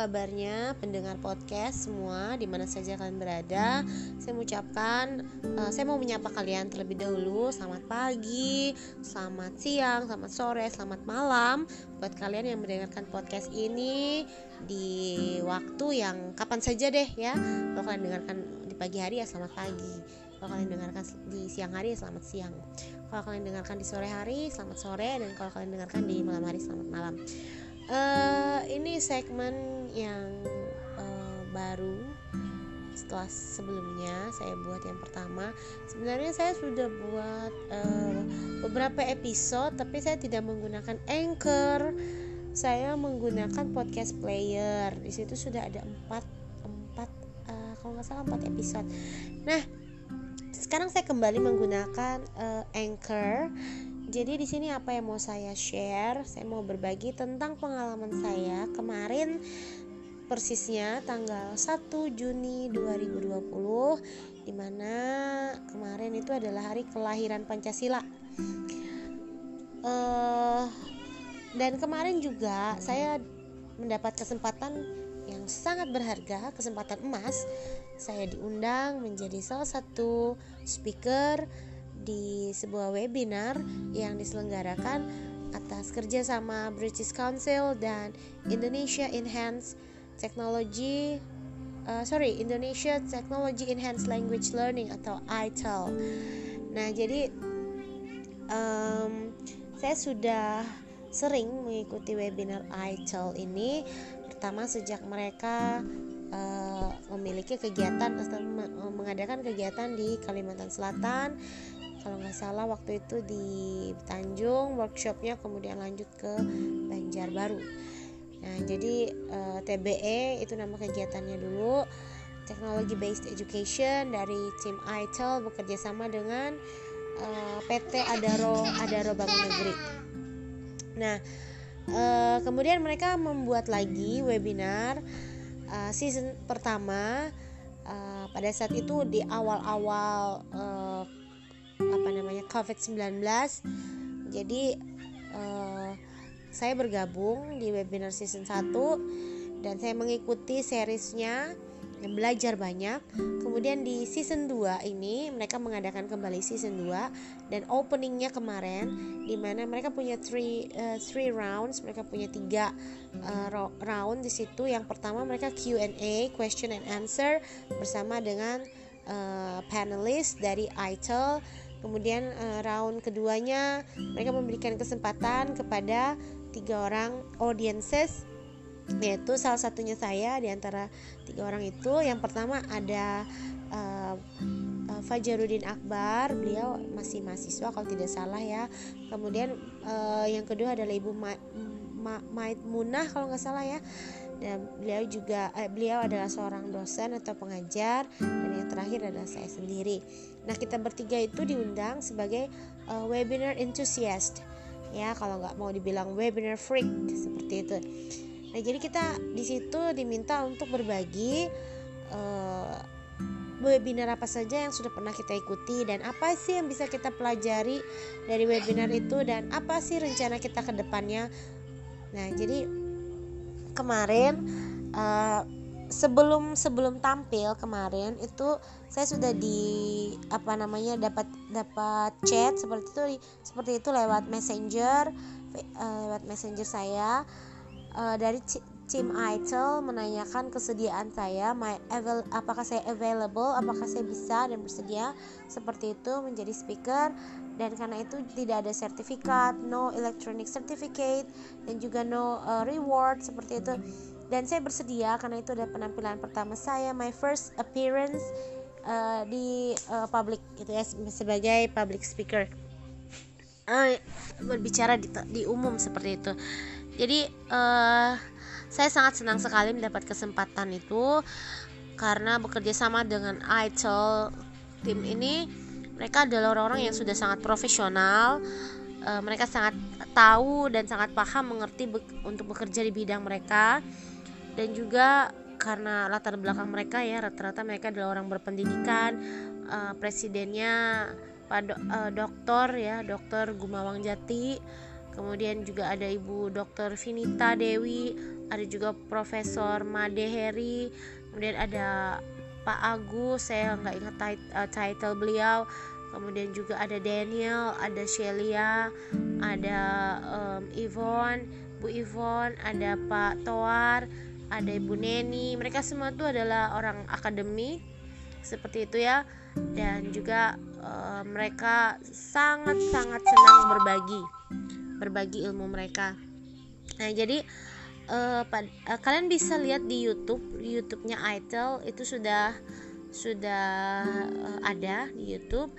kabarnya pendengar podcast semua di mana saja kalian berada? Saya mengucapkan uh, saya mau menyapa kalian terlebih dahulu. Selamat pagi, selamat siang, selamat sore, selamat malam buat kalian yang mendengarkan podcast ini di waktu yang kapan saja deh ya. Kalau kalian dengarkan di pagi hari ya selamat pagi. Kalau kalian dengarkan di siang hari ya selamat siang. Kalau kalian dengarkan di sore hari selamat sore dan kalau kalian dengarkan di malam hari selamat malam uh, ini segmen yang uh, baru setelah sebelumnya saya buat yang pertama. Sebenarnya saya sudah buat uh, beberapa episode tapi saya tidak menggunakan anchor. Saya menggunakan podcast player. Di situ sudah ada empat empat uh, kalau nggak salah empat episode. Nah sekarang saya kembali menggunakan uh, anchor. Jadi di sini apa yang mau saya share? Saya mau berbagi tentang pengalaman saya kemarin persisnya tanggal 1 Juni 2020 di mana kemarin itu adalah hari kelahiran Pancasila. Uh, dan kemarin juga saya mendapat kesempatan yang sangat berharga, kesempatan emas. Saya diundang menjadi salah satu speaker di sebuah webinar yang diselenggarakan atas kerjasama British Council dan Indonesia Enhanced Technology uh, sorry Indonesia Technology Enhanced Language Learning atau ITEL. Nah jadi um, saya sudah sering mengikuti webinar ITEL ini pertama sejak mereka uh, memiliki kegiatan atau mengadakan kegiatan di Kalimantan Selatan kalau nggak salah waktu itu di Tanjung workshopnya kemudian lanjut ke Banjarbaru nah jadi uh, eh, TBE itu nama kegiatannya dulu. Technology Based Education dari tim ITEL bekerja sama dengan uh, eh, PT Adaro Adaro Bangun Negeri. Nah uh, kemudian mereka membuat lagi webinar uh, season pertama uh, pada saat itu di awal-awal uh, apa namanya COVID-19 jadi uh, saya bergabung di webinar season 1 dan saya mengikuti seriesnya dan belajar banyak. Kemudian di season 2 ini mereka mengadakan kembali season 2 dan openingnya kemarin di mana mereka punya three uh, three rounds, mereka punya tiga uh, round di situ. Yang pertama mereka Q&A, question and answer bersama dengan uh, panelis dari ITEL Kemudian uh, round keduanya mereka memberikan kesempatan kepada tiga orang audiences yaitu salah satunya saya di antara tiga orang itu. Yang pertama ada uh, Fajarudin Akbar beliau masih mahasiswa kalau tidak salah ya. Kemudian uh, yang kedua adalah Ibu Ma Ma Maid Munah kalau nggak salah ya. Dan beliau juga eh, beliau adalah seorang dosen atau pengajar. Dan yang terakhir adalah saya sendiri. Nah kita bertiga itu diundang sebagai uh, webinar enthusiast ya kalau nggak mau dibilang webinar freak seperti itu. Nah jadi kita di situ diminta untuk berbagi uh, webinar apa saja yang sudah pernah kita ikuti dan apa sih yang bisa kita pelajari dari webinar itu dan apa sih rencana kita ke depannya. Nah jadi kemarin uh, sebelum sebelum tampil kemarin itu saya sudah di apa namanya dapat dapat chat seperti itu seperti itu lewat messenger uh, lewat messenger saya uh, dari tim ITEL menanyakan kesediaan saya my avail apakah saya available apakah saya bisa dan bersedia? Seperti itu menjadi speaker dan karena itu tidak ada sertifikat no electronic certificate dan juga no uh, reward seperti itu dan saya bersedia karena itu adalah penampilan pertama saya my first appearance uh, di uh, public gitu ya sebagai public speaker. Uh, berbicara di, di umum seperti itu. Jadi uh, saya sangat senang sekali mendapat kesempatan itu karena bekerja sama dengan ITEL tim ini. Mereka adalah orang-orang yang sudah sangat profesional e, mereka sangat tahu dan sangat paham mengerti be untuk bekerja di bidang mereka dan juga karena latar belakang mereka ya rata-rata mereka adalah orang berpendidikan e, presidennya Pak do, e, dokter ya dokter Gumawang Jati kemudian juga ada Ibu Dr. Vinita Dewi ada juga Profesor Made Heri kemudian ada Pak Agus saya nggak ingat eh, title beliau kemudian juga ada Daniel ada Shelia ada um, Yvonne Bu Yvonne ada Pak Toar ada Ibu Neni. Mereka semua itu adalah orang akademi seperti itu ya. Dan juga uh, mereka sangat sangat senang berbagi berbagi ilmu mereka. Nah jadi uh, pad, uh, kalian bisa lihat di YouTube YouTube-nya Itel itu sudah sudah uh, ada di YouTube.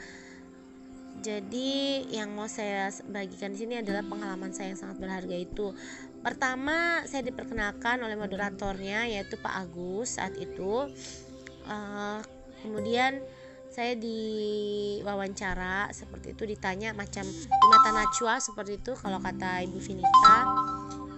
Jadi yang mau saya bagikan di sini adalah pengalaman saya yang sangat berharga itu. Pertama, saya diperkenalkan oleh moderatornya yaitu Pak Agus saat itu. Uh, kemudian saya diwawancara seperti itu ditanya macam di mata najwa seperti itu kalau kata Ibu Finita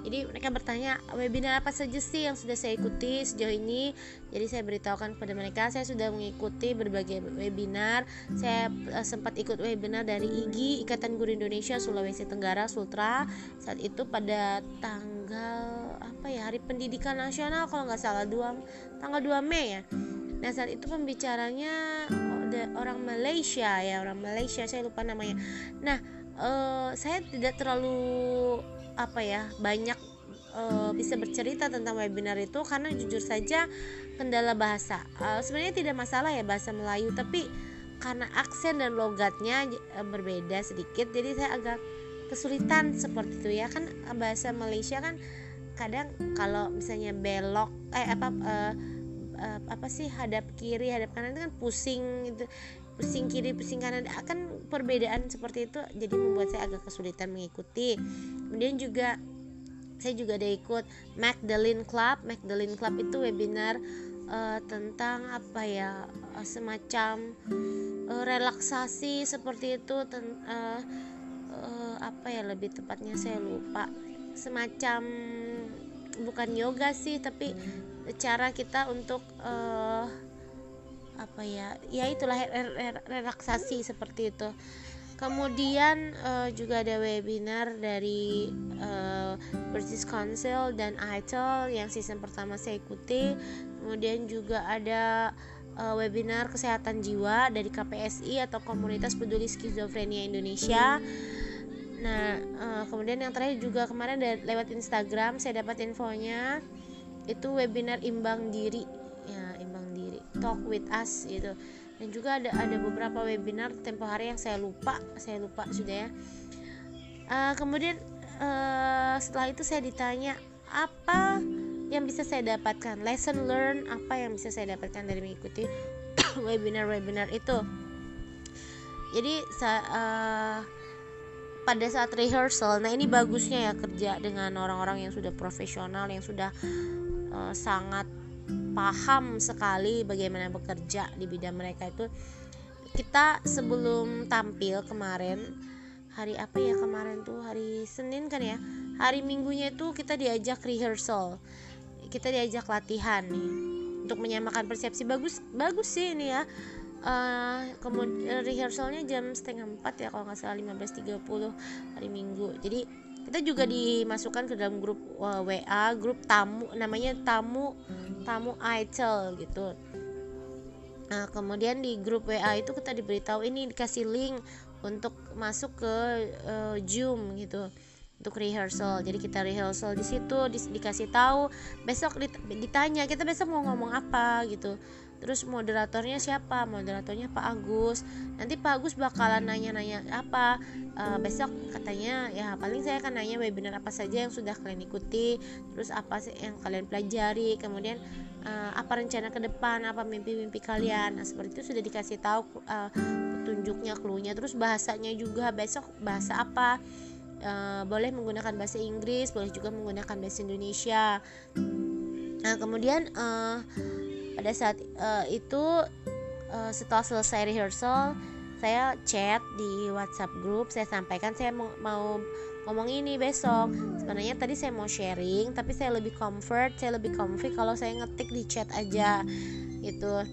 jadi mereka bertanya webinar apa saja sih yang sudah saya ikuti sejauh ini? Jadi saya beritahukan kepada mereka saya sudah mengikuti berbagai webinar. Saya uh, sempat ikut webinar dari IGI Ikatan Guru Indonesia Sulawesi Tenggara Sultra. Saat itu pada tanggal apa ya Hari Pendidikan Nasional kalau nggak salah dua tanggal 2 Mei ya. Nah saat itu pembicaranya orang Malaysia ya orang Malaysia saya lupa namanya. Nah uh, saya tidak terlalu apa ya banyak uh, bisa bercerita tentang webinar itu karena jujur saja kendala bahasa. Uh, sebenarnya tidak masalah ya bahasa Melayu tapi karena aksen dan logatnya uh, berbeda sedikit jadi saya agak kesulitan seperti itu ya. Kan bahasa Malaysia kan kadang kalau misalnya belok eh apa uh, apa sih hadap kiri hadap kanan itu kan pusing itu pusing kiri pusing kanan akan perbedaan seperti itu jadi membuat saya agak kesulitan mengikuti. Kemudian juga saya juga ada ikut Magdalene Club. Magdalene Club itu webinar uh, tentang apa ya uh, semacam uh, relaksasi seperti itu ten, uh, uh, apa ya lebih tepatnya saya lupa. Semacam bukan yoga sih tapi cara kita untuk uh, apa ya ya itulah relaksasi seperti itu. Kemudian uh, juga ada webinar dari uh, British Council dan ITEL yang season pertama saya ikuti. Kemudian juga ada uh, webinar kesehatan jiwa dari KPSI atau Komunitas Peduli Skizofrenia Indonesia. Nah uh, kemudian yang terakhir juga kemarin lewat Instagram saya dapat infonya. Itu webinar imbang diri talk with us gitu. Dan juga ada ada beberapa webinar tempo hari yang saya lupa saya lupa sudah ya. Uh, kemudian uh, setelah itu saya ditanya apa yang bisa saya dapatkan? Lesson learn apa yang bisa saya dapatkan dari mengikuti webinar-webinar itu? Jadi uh, pada saat rehearsal nah ini bagusnya ya kerja dengan orang-orang yang sudah profesional yang sudah uh, sangat paham sekali bagaimana bekerja di bidang mereka itu. Kita sebelum tampil kemarin hari apa ya kemarin tuh? Hari Senin kan ya? Hari Minggunya itu kita diajak rehearsal. Kita diajak latihan nih untuk menyamakan persepsi. Bagus bagus sih ini ya. Uh, kemudian rehearsalnya jam setengah empat ya kalau nggak salah 15.30 hari Minggu. Jadi kita juga dimasukkan ke dalam grup eh, WA grup tamu namanya tamu tamu ITEL gitu. Nah kemudian di grup WA itu kita diberitahu ini dikasih link untuk masuk ke uh, Zoom gitu. Untuk rehearsal. Jadi kita rehearsal di situ di, dikasih tahu besok ditanya kita besok mau ngomong apa gitu terus moderatornya siapa? Moderatornya Pak Agus. Nanti Pak Agus bakalan nanya-nanya apa? Uh, besok katanya ya paling saya akan nanya webinar apa saja yang sudah kalian ikuti. Terus apa sih yang kalian pelajari? Kemudian uh, apa rencana ke depan? Apa mimpi-mimpi kalian? Nah seperti itu sudah dikasih tahu uh, petunjuknya clue-nya. Terus bahasanya juga besok bahasa apa? Uh, boleh menggunakan bahasa Inggris boleh juga menggunakan bahasa Indonesia. Nah kemudian uh, pada saat uh, itu uh, setelah selesai rehearsal saya chat di WhatsApp grup saya sampaikan saya mau, mau ngomong ini besok. Sebenarnya tadi saya mau sharing tapi saya lebih comfort saya lebih comfy kalau saya ngetik di chat aja gitu.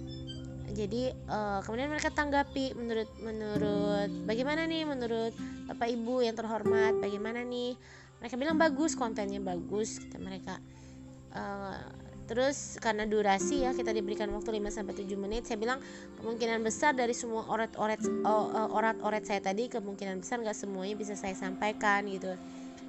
Jadi uh, kemudian mereka tanggapi menurut menurut bagaimana nih menurut bapak ibu yang terhormat bagaimana nih? Mereka bilang bagus kontennya bagus kata mereka. Uh, terus karena durasi ya kita diberikan waktu 5 sampai 7 menit saya bilang kemungkinan besar dari semua orat-orat uh, orat-orat saya tadi kemungkinan besar nggak semuanya bisa saya sampaikan gitu.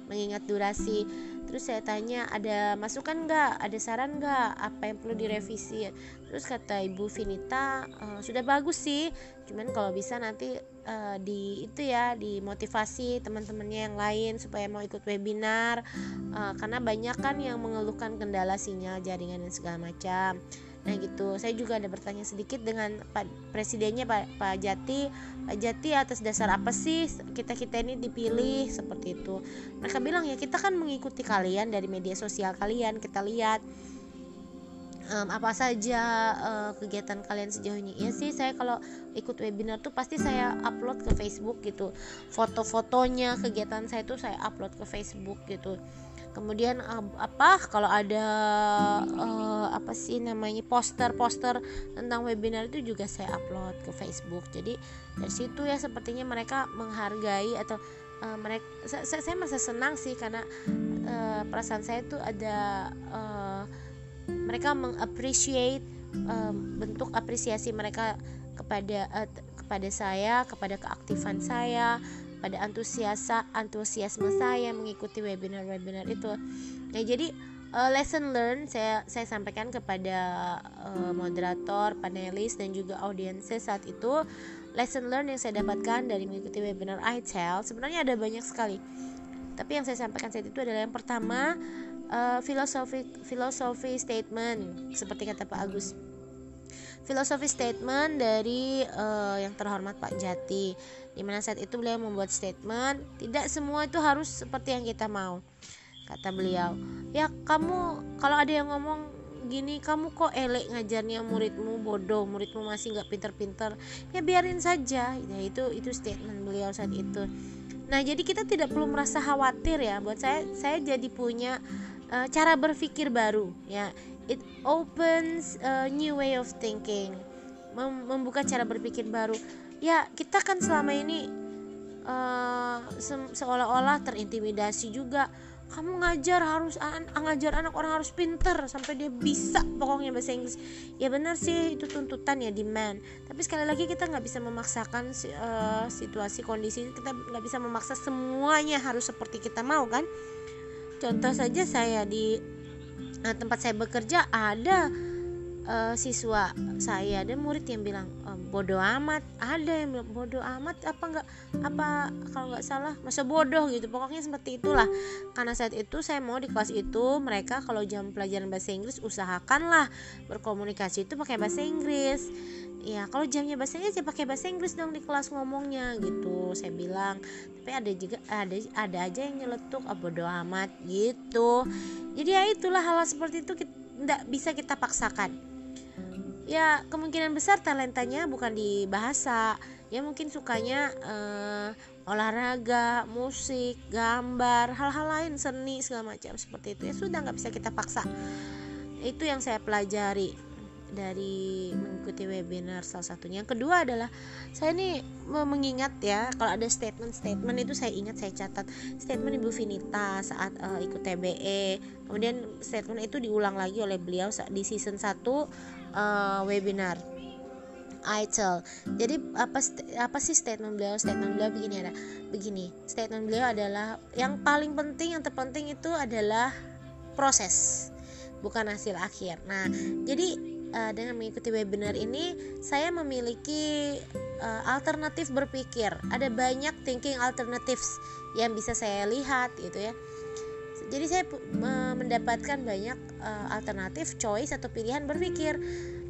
Mengingat durasi terus saya tanya ada masukan nggak? Ada saran nggak? Apa yang perlu direvisi? Terus kata ibu Vinita e, sudah bagus sih. Cuman kalau bisa nanti e, di itu ya dimotivasi teman-temannya yang lain supaya mau ikut webinar. E, karena banyak kan yang mengeluhkan kendala sinyal jaringan dan segala macam Nah gitu, saya juga ada bertanya sedikit dengan Pak Presidennya Pak, Pak Jati, Pak Jati atas dasar apa sih kita kita ini dipilih? Seperti itu. Mereka bilang ya kita kan mengikuti kalian dari media sosial kalian, kita lihat um, apa saja uh, kegiatan kalian sejauh ini ya sih saya kalau ikut webinar tuh pasti saya upload ke Facebook gitu. Foto-fotonya kegiatan saya tuh saya upload ke Facebook gitu kemudian apa kalau ada uh, apa sih namanya poster-poster tentang webinar itu juga saya upload ke Facebook. Jadi dari situ ya sepertinya mereka menghargai atau uh, mereka saya, saya merasa senang sih karena uh, perasaan saya tuh ada uh, mereka mengappreciate uh, bentuk apresiasi mereka kepada uh, kepada saya kepada keaktifan saya pada antusiasa antusiasme saya mengikuti webinar-webinar itu. Nah, jadi uh, lesson learn saya saya sampaikan kepada uh, moderator, panelis dan juga audiens saat itu lesson learn yang saya dapatkan dari mengikuti webinar ITEL sebenarnya ada banyak sekali. Tapi yang saya sampaikan saat itu adalah yang pertama uh, filosofi filosofi statement seperti kata Pak Agus filosofi statement dari uh, yang terhormat Pak Jati di mana saat itu beliau membuat statement tidak semua itu harus seperti yang kita mau kata beliau. Ya kamu kalau ada yang ngomong gini kamu kok elek ngajarnya muridmu bodoh muridmu masih nggak pinter-pinter ya biarin saja. Ya itu itu statement beliau saat itu. Nah jadi kita tidak perlu merasa khawatir ya buat saya saya jadi punya uh, cara berpikir baru ya it opens a new way of thinking Mem membuka cara berpikir baru. Ya kita kan selama ini uh, se seolah-olah terintimidasi juga. Kamu ngajar harus an ngajar anak orang harus pinter sampai dia bisa pokoknya bahasa Inggris. Ya benar sih itu tuntutan ya demand. Tapi sekali lagi kita nggak bisa memaksakan uh, situasi kondisi kita nggak bisa memaksa semuanya harus seperti kita mau kan? Contoh saja saya di tempat saya bekerja ada uh, siswa saya dan murid yang bilang bodoh amat. Ada yang bilang bodoh amat apa enggak apa kalau nggak salah masa bodoh gitu. Pokoknya seperti itulah. Karena saat itu saya mau di kelas itu mereka kalau jam pelajaran bahasa Inggris usahakanlah berkomunikasi itu pakai bahasa Inggris. Ya kalau jamnya bahasa Inggris ya pakai bahasa Inggris dong di kelas ngomongnya gitu. Saya bilang tapi ada juga ada ada aja yang nyeletuk ah, bodo amat gitu. Jadi ya itulah hal, -hal seperti itu tidak bisa kita paksakan ya kemungkinan besar talentanya bukan di bahasa. Ya mungkin sukanya uh, olahraga musik gambar hal-hal lain seni segala macam seperti itu. Ya sudah nggak bisa kita paksa. Itu yang saya pelajari dari mengikuti webinar salah satunya. Yang kedua adalah saya ini mengingat ya kalau ada statement-statement itu saya ingat saya catat statement Ibu Vinita saat uh, ikut TBE. Kemudian statement itu diulang lagi oleh beliau di season 1 uh, eh, webinar. ITEL. Jadi apa apa sih statement beliau? Statement beliau begini ada. Begini, statement beliau adalah yang paling penting yang terpenting itu adalah proses bukan hasil akhir. Nah, jadi uh, dengan mengikuti webinar ini saya memiliki uh, alternatif berpikir. Ada banyak thinking alternatives yang bisa saya lihat gitu ya. Jadi saya mendapatkan banyak uh, alternatif choice atau pilihan berpikir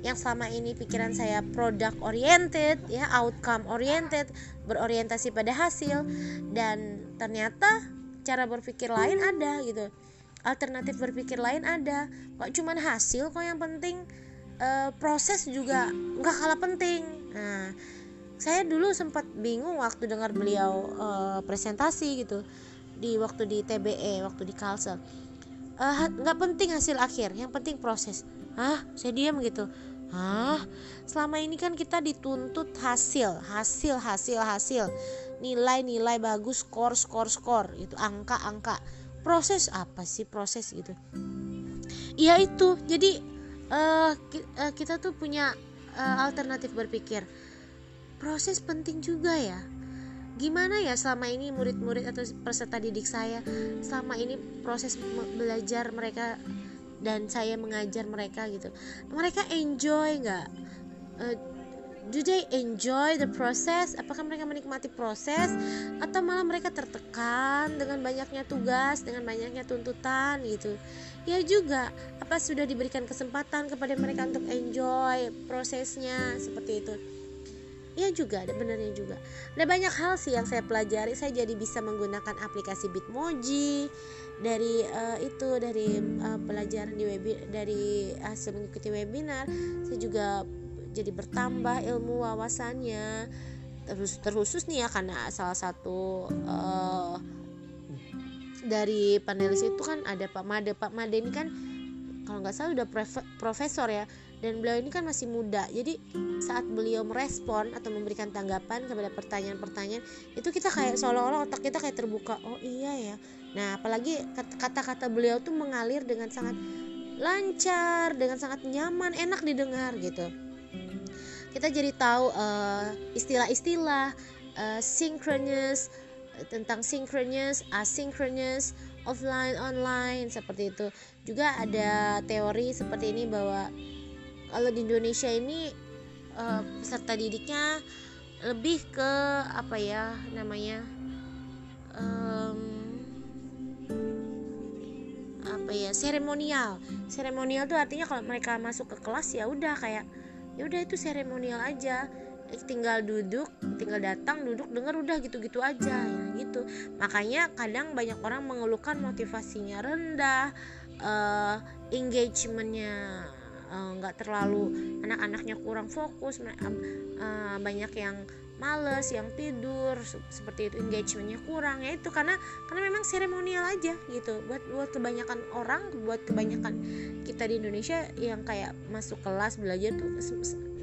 yang selama ini pikiran saya product oriented ya outcome oriented berorientasi pada hasil dan ternyata cara berpikir lain ada gitu alternatif berpikir lain ada kok cuman hasil kok yang penting uh, proses juga nggak kalah penting nah saya dulu sempat bingung waktu dengar beliau uh, presentasi gitu di waktu di TBE waktu di Kalsel uh, nggak penting hasil akhir yang penting proses ah saya diam gitu Hah? Selama ini kan kita dituntut hasil, hasil, hasil, hasil. Nilai-nilai bagus, skor, skor, skor. Itu angka-angka. Proses apa sih proses gitu? Ya itu. Jadi uh, kita tuh punya uh, alternatif berpikir. Proses penting juga ya. Gimana ya selama ini murid-murid atau peserta didik saya selama ini proses belajar mereka dan saya mengajar mereka gitu. Mereka enjoy nggak? Uh, do they enjoy the process? Apakah mereka menikmati proses? Atau malah mereka tertekan dengan banyaknya tugas dengan banyaknya tuntutan gitu? Ya juga apa sudah diberikan kesempatan kepada mereka untuk enjoy prosesnya? Seperti itu. Ya juga ada benernya juga. Ada banyak hal sih yang saya pelajari. Saya jadi bisa menggunakan aplikasi Bitmoji dari uh, itu dari uh, pelajaran di webi dari hasil mengikuti webinar. Saya juga jadi bertambah ilmu wawasannya. Terus terkhusus nih ya karena salah satu uh, dari panelis itu kan ada Pak Made. Pak Made ini kan kalau nggak salah udah profesor ya. Dan beliau ini kan masih muda. Jadi saat beliau merespon atau memberikan tanggapan kepada pertanyaan-pertanyaan itu kita kayak seolah-olah otak kita kayak terbuka. Oh iya ya. Nah apalagi kata-kata beliau tuh mengalir dengan sangat lancar dengan sangat nyaman enak didengar gitu kita jadi tahu uh, istilah-istilah uh, synchronous tentang synchronous asynchronous offline online seperti itu. Juga ada teori seperti ini bahwa kalau di Indonesia ini uh, peserta didiknya lebih ke apa ya namanya um, apa ya seremonial. Seremonial tuh artinya kalau mereka masuk ke kelas ya udah kayak ya udah itu seremonial aja. Tinggal duduk tinggal datang duduk dengar udah gitu-gitu aja ya gitu. Makanya kadang banyak orang mengeluhkan motivasinya rendah uh, engagementnya Eh, nggak uh, terlalu anak-anaknya kurang fokus uh, banyak yang males yang tidur seperti itu engagementnya kurang ya itu karena karena memang seremonial aja gitu. Buat buat kebanyakan orang buat kebanyakan kita di Indonesia yang kayak masuk kelas belajar tuh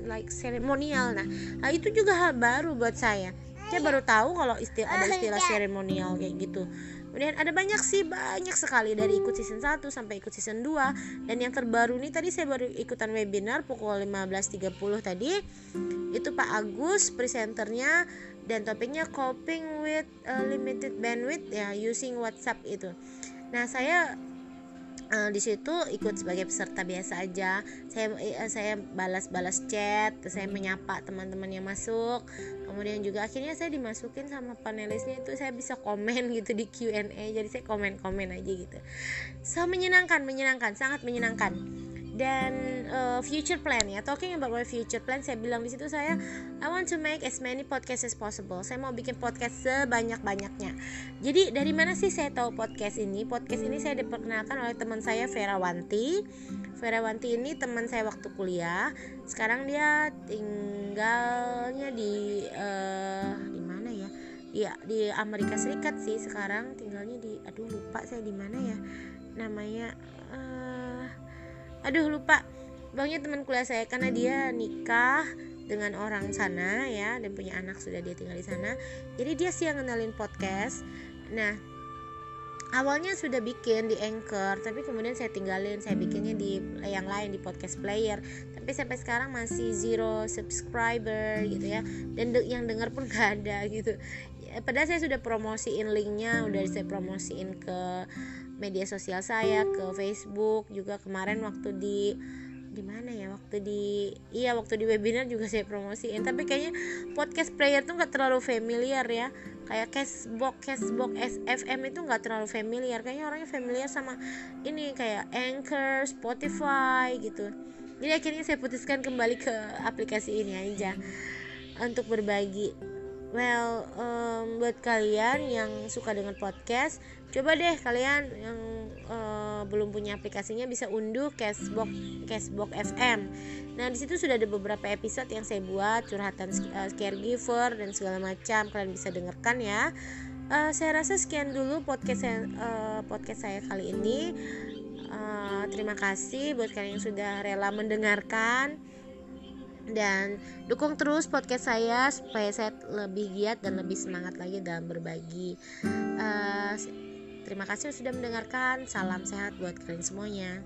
like seremonial. Nah, nah itu juga hal baru buat saya. Saya baru tahu kalau istilah ada istilah seremonial kayak gitu Kemudian ada banyak sih banyak sekali. Dari ikut season 1 sampai ikut season 2 dan yang terbaru nih tadi saya baru ikutan webinar pukul 15.30 tadi. Itu Pak Agus presenternya. Dan topiknya coping with uh, limited bandwidth ya using WhatsApp itu. Nah, saya uh, di situ ikut sebagai peserta biasa aja. Saya uh, saya balas-balas chat saya menyapa teman-teman yang masuk. Kemudian juga akhirnya saya dimasukin sama panelisnya itu saya bisa komen gitu di Q&A jadi saya komen-komen aja gitu. So menyenangkan menyenangkan sangat menyenangkan dan uh, future plan ya. Talking about my future plan saya bilang di situ saya I want to make as many podcasts as possible. Saya mau bikin podcast sebanyak banyaknya jadi dari mana sih saya tahu podcast ini? Podcast ini saya diperkenalkan oleh teman saya Vera Wanti Vera Wanti ini teman saya waktu kuliah. Sekarang dia tinggalnya di uh, di mana ya? Ya di Amerika Serikat sih sekarang tinggalnya di aduh lupa saya di mana ya. Namanya aduh lupa. Bangnya teman kuliah saya karena dia nikah dengan orang sana ya dan punya anak sudah dia tinggal di sana. Jadi dia sih yang kenalin podcast. Nah awalnya sudah bikin di Anchor tapi kemudian saya tinggalin. Saya bikinnya di yang lain di podcast player. Tapi sampai sekarang masih zero subscriber gitu ya. Dan de yang dengar pun gak ada gitu. Padahal saya sudah promosiin linknya udah saya promosiin ke media sosial saya ke Facebook juga. Kemarin waktu di di mana ya? Waktu di iya waktu di webinar juga saya promosiin. Tapi kayaknya podcast player tuh nggak terlalu familiar ya. Kayak cashbox cashbox SFM itu nggak terlalu familiar. Kayaknya orangnya familiar sama ini kayak Anchor Spotify gitu. Jadi akhirnya saya putuskan kembali ke aplikasi ini aja untuk berbagi. Well um, buat kalian yang suka dengan podcast coba deh kalian yang uh, belum punya aplikasinya bisa unduh Cashbox Cashbox FM. Nah di situ sudah ada beberapa episode yang saya buat curhatan uh, caregiver dan segala macam kalian bisa dengarkan ya. Uh, saya rasa sekian dulu podcast saya, uh, podcast saya kali ini. Uh, terima kasih buat kalian yang sudah rela mendengarkan. dan dukung terus podcast saya supaya saya lebih giat dan lebih semangat lagi dalam berbagi. Uh, terima kasih sudah mendengarkan. Salam sehat buat kalian semuanya.